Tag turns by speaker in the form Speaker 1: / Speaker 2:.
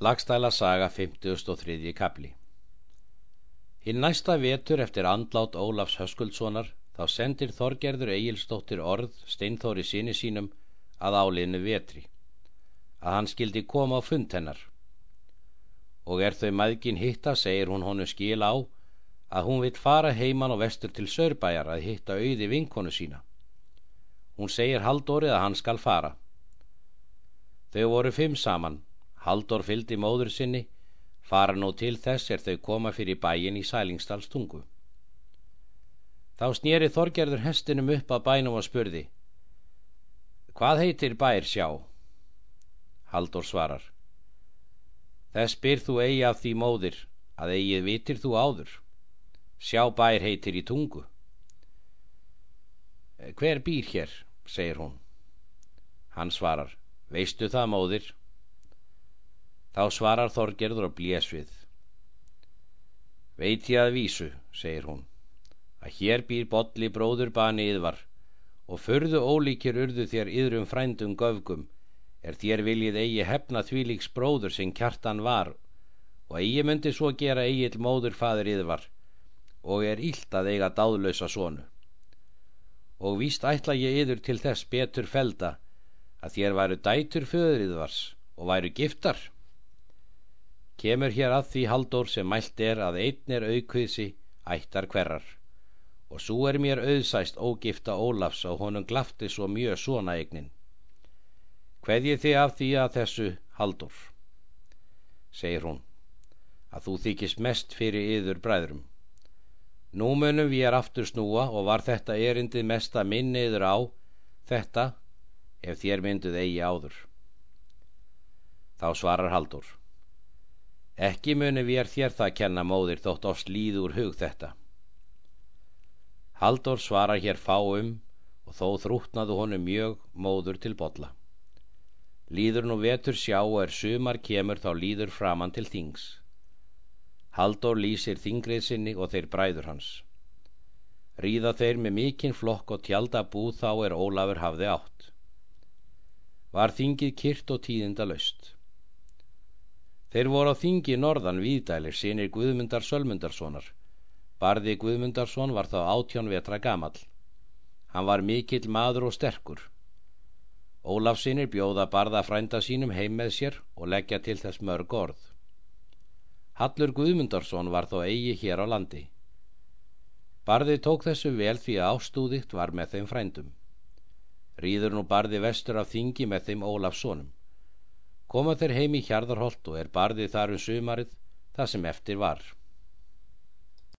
Speaker 1: Lagstæla saga 53. kapli Hinn næsta vetur eftir andlát Ólafs Höskuldssonar þá sendir Þorgerður Egilstóttir orð Steinþóri síni sínum að áliðinu vetri að hann skildi koma á fund hennar. Og er þau maðgin hitta segir hún honum skil á að hún vill fara heiman og vestur til Sörbæjar að hitta auði vinkonu sína. Hún segir Haldórið að hann skal fara. Þau voru fimm saman Haldur fyldi móður sinni, fara nú til þess er þau koma fyrir bæin í Sælingsdalstungu. Þá snýri Þorgerður hestinum upp að bænum og spurði, Hvað heitir bær sjá? Haldur svarar, Þess byr þú eigi af því móðir, að eigið vitir þú áður. Sjá bær heitir í tungu. Hver býr hér, segir hún. Hann svarar, Veistu það móðir? Þá svarar Þorgerður og blés við. Veit ég að vísu, segir hún, að hér býr botli bróður bani yðvar og förðu ólíkir urðu þér yðrum frændum göfgum er þér viljið eigi hefna þvílíks bróður sem kjartan var og eigi myndi svo gera eigil móður fadur yðvar og er ílt að eiga dáðlösa sonu. Og víst ætla ég yður til þess betur felda að þér væru dætur föður yðvars og væru giftar kemur hér að því haldur sem mælt er að einn er aukviðsi ættar hverrar. Og svo er mér auðsæst ógifta Ólafs og honum glafti svo mjög svona eignin. Hveð ég þið af því að þessu haldur segir hún að þú þykist mest fyrir yður bræðrum. Nú munum við er aftur snúa og var þetta erindið mest að minni yður á þetta ef þér mynduð eigi áður. Þá svarar haldur Ekki muni við er þér það kenna móðir þótt oss líður hug þetta. Haldur svarar hér fáum og þó þrútnaðu honum mjög móður til botla. Líður nú vetur sjá og er sumar kemur þá líður framann til þings. Haldur lýsir þingrið sinni og þeir bræður hans. Ríða þeir með mikinn flokk og tjálda búð þá er Ólafur hafði átt. Var þingið kyrt og tíðinda löst. Þeir voru á þingi norðan viðdælir sínir Guðmundar Sölmundarssonar. Barði Guðmundarsson var þá átjón vetra gamal. Hann var mikill maður og sterkur. Ólaf sínir bjóða barða frænda sínum heim með sér og leggja til þess mörg orð. Hallur Guðmundarsson var þó eigi hér á landi. Barði tók þessu vel því að ástúðikt var með þeim frændum. Rýður nú barði vestur af þingi með þeim Ólafssonum koma þeir heim í hjarðarholt og er barðið þar um sumarið það sem eftir var